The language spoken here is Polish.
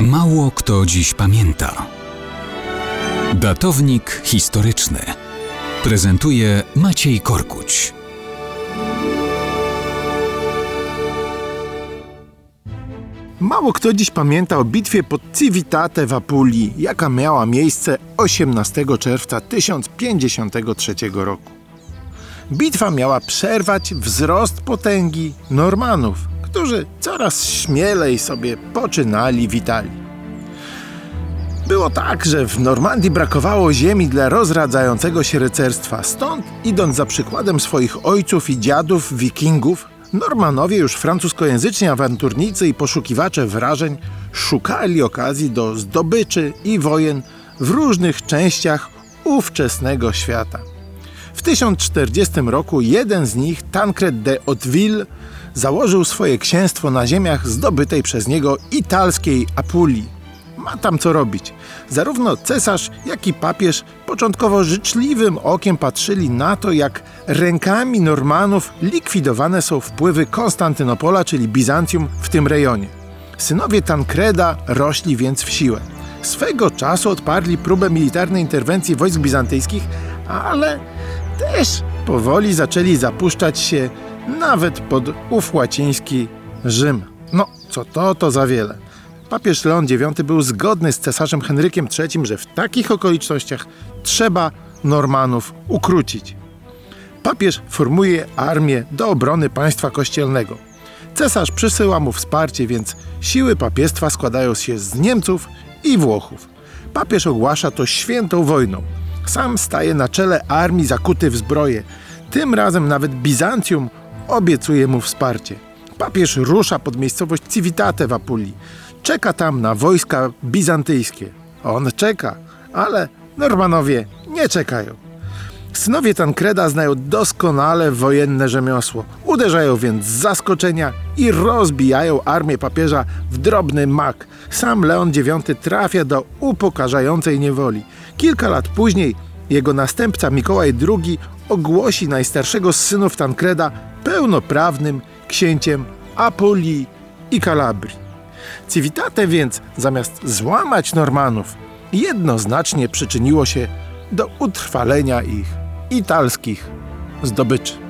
Mało kto dziś pamięta. Datownik historyczny prezentuje Maciej Korkuć. Mało kto dziś pamięta o bitwie pod Civitate w Apulii, jaka miała miejsce 18 czerwca 1053 roku. Bitwa miała przerwać wzrost potęgi Normanów, którzy coraz śmielej sobie poczynali w Italii. Było tak, że w Normandii brakowało ziemi dla rozradzającego się rycerstwa, stąd idąc za przykładem swoich ojców i dziadów, wikingów, Normanowie, już francuskojęzyczni awanturnicy i poszukiwacze wrażeń, szukali okazji do zdobyczy i wojen w różnych częściach ówczesnego świata. W 1040 roku jeden z nich, Tancred de Hauteville, założył swoje księstwo na ziemiach zdobytej przez niego italskiej Apulii. Ma tam co robić. Zarówno cesarz, jak i papież początkowo życzliwym okiem patrzyli na to, jak rękami Normanów likwidowane są wpływy Konstantynopola, czyli Bizancjum, w tym rejonie. Synowie Tancreda rośli więc w siłę. Swego czasu odparli próbę militarnej interwencji wojsk bizantyjskich, ale też powoli zaczęli zapuszczać się nawet pod ów łaciński Rzym. No, co to, to za wiele. Papież Leon IX był zgodny z cesarzem Henrykiem III, że w takich okolicznościach trzeba Normanów ukrócić. Papież formuje armię do obrony państwa kościelnego. Cesarz przysyła mu wsparcie, więc siły papiestwa składają się z Niemców i Włochów. Papież ogłasza to świętą wojną. Sam staje na czele armii zakuty w zbroję. Tym razem nawet Bizancjum obiecuje mu wsparcie. Papież rusza pod miejscowość Civitate w Apulii. Czeka tam na wojska bizantyjskie. On czeka, ale Normanowie nie czekają. Synowie Tancreda znają doskonale wojenne rzemiosło. Uderzają więc z zaskoczenia i rozbijają armię papieża w drobny mak. Sam Leon IX trafia do upokarzającej niewoli. Kilka lat później jego następca Mikołaj II ogłosi najstarszego z synów Tancreda pełnoprawnym księciem Apulii i Kalabrii. Civitate więc, zamiast złamać Normanów, jednoznacznie przyczyniło się do utrwalenia ich italskich zdobyczy.